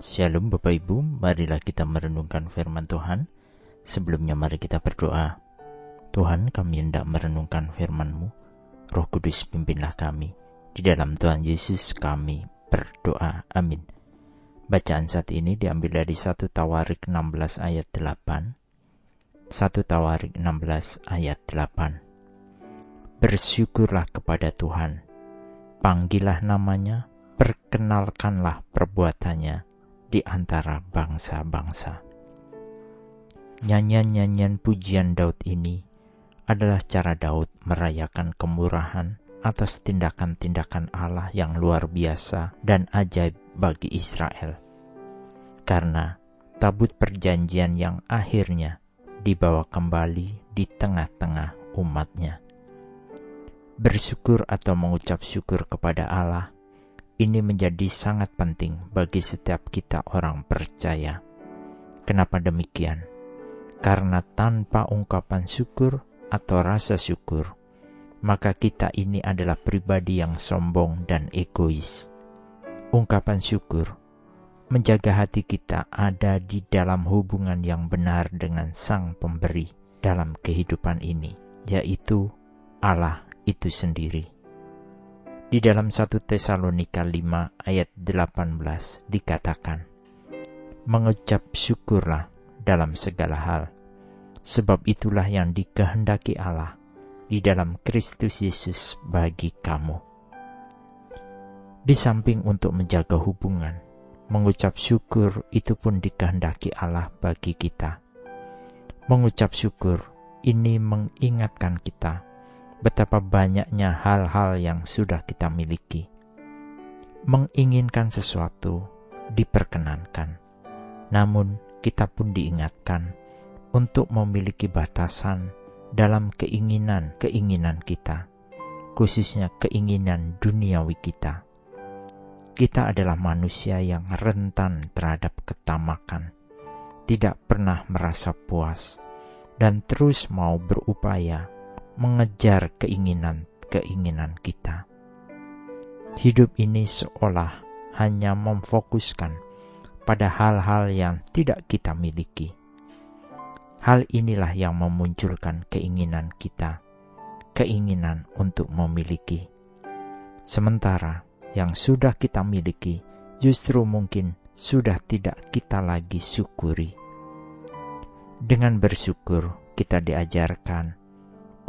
Shalom Bapak Ibu, marilah kita merenungkan firman Tuhan. Sebelumnya mari kita berdoa. Tuhan kami hendak merenungkan firman-Mu. Roh Kudus pimpinlah kami. Di dalam Tuhan Yesus kami berdoa. Amin. Bacaan saat ini diambil dari 1 Tawarik 16 ayat 8. 1 Tawarik 16 ayat 8. Bersyukurlah kepada Tuhan. Panggillah namanya, perkenalkanlah perbuatannya di antara bangsa-bangsa. Nyanyian-nyanyian pujian Daud ini adalah cara Daud merayakan kemurahan atas tindakan-tindakan Allah yang luar biasa dan ajaib bagi Israel. Karena tabut perjanjian yang akhirnya dibawa kembali di tengah-tengah umatnya. Bersyukur atau mengucap syukur kepada Allah ini menjadi sangat penting bagi setiap kita orang percaya. Kenapa demikian? Karena tanpa ungkapan syukur atau rasa syukur, maka kita ini adalah pribadi yang sombong dan egois. Ungkapan syukur menjaga hati kita ada di dalam hubungan yang benar dengan Sang Pemberi dalam kehidupan ini, yaitu Allah itu sendiri. Di dalam 1 Tesalonika 5 ayat 18 dikatakan, Mengucap syukurlah dalam segala hal, sebab itulah yang dikehendaki Allah di dalam Kristus Yesus bagi kamu. Di samping untuk menjaga hubungan, mengucap syukur itu pun dikehendaki Allah bagi kita. Mengucap syukur ini mengingatkan kita betapa banyaknya hal-hal yang sudah kita miliki. Menginginkan sesuatu diperkenankan, namun kita pun diingatkan untuk memiliki batasan dalam keinginan-keinginan kita, khususnya keinginan duniawi kita. Kita adalah manusia yang rentan terhadap ketamakan, tidak pernah merasa puas, dan terus mau berupaya mengejar keinginan-keinginan kita. Hidup ini seolah hanya memfokuskan pada hal-hal yang tidak kita miliki. Hal inilah yang memunculkan keinginan kita, keinginan untuk memiliki. Sementara yang sudah kita miliki justru mungkin sudah tidak kita lagi syukuri. Dengan bersyukur, kita diajarkan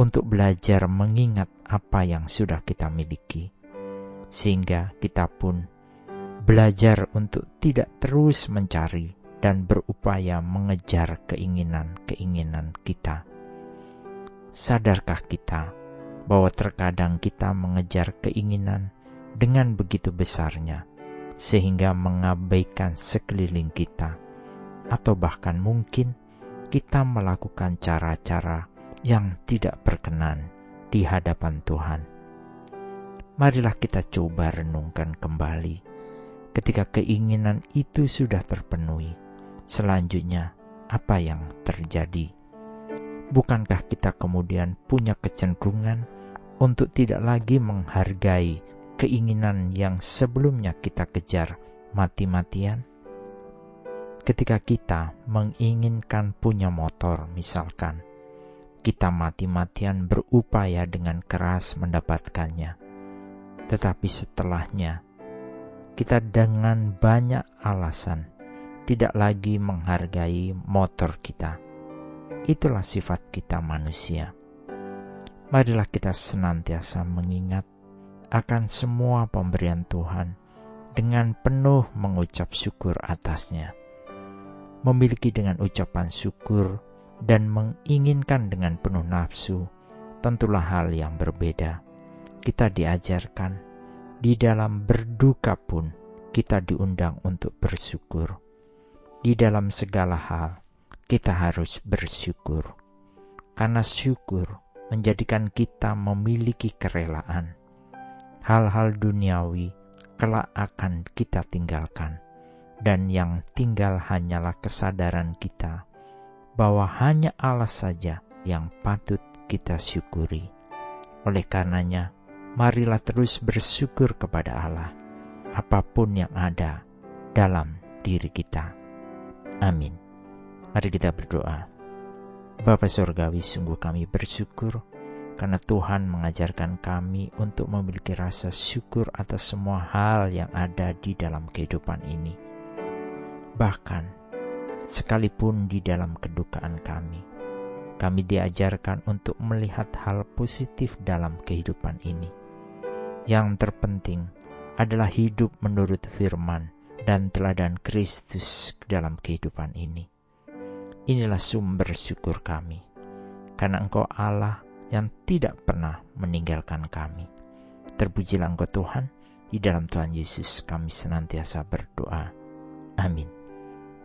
untuk belajar mengingat apa yang sudah kita miliki, sehingga kita pun belajar untuk tidak terus mencari dan berupaya mengejar keinginan-keinginan kita. Sadarkah kita bahwa terkadang kita mengejar keinginan dengan begitu besarnya, sehingga mengabaikan sekeliling kita, atau bahkan mungkin kita melakukan cara-cara yang tidak berkenan di hadapan Tuhan. Marilah kita coba renungkan kembali ketika keinginan itu sudah terpenuhi. Selanjutnya, apa yang terjadi? Bukankah kita kemudian punya kecenderungan untuk tidak lagi menghargai keinginan yang sebelumnya kita kejar mati-matian? Ketika kita menginginkan punya motor, misalkan, kita mati-matian berupaya dengan keras mendapatkannya. Tetapi setelahnya, kita dengan banyak alasan tidak lagi menghargai motor kita. Itulah sifat kita manusia. Marilah kita senantiasa mengingat akan semua pemberian Tuhan dengan penuh mengucap syukur atasnya. Memiliki dengan ucapan syukur dan menginginkan dengan penuh nafsu, tentulah hal yang berbeda. Kita diajarkan di dalam berduka pun kita diundang untuk bersyukur. Di dalam segala hal kita harus bersyukur. Karena syukur menjadikan kita memiliki kerelaan. Hal-hal duniawi kelak akan kita tinggalkan dan yang tinggal hanyalah kesadaran kita bahwa hanya Allah saja yang patut kita syukuri. Oleh karenanya, marilah terus bersyukur kepada Allah, apa pun yang ada dalam diri kita. Amin. Mari kita berdoa. Bapa Surgawi, sungguh kami bersyukur karena Tuhan mengajarkan kami untuk memiliki rasa syukur atas semua hal yang ada di dalam kehidupan ini. Bahkan, sekalipun di dalam kedukaan kami, kami diajarkan untuk melihat hal positif dalam kehidupan ini. Yang terpenting adalah hidup menurut firman dan teladan Kristus dalam kehidupan ini. Inilah sumber syukur kami, karena Engkau Allah yang tidak pernah meninggalkan kami. Terpujilah Engkau Tuhan, di dalam Tuhan Yesus kami senantiasa berdoa. Amin.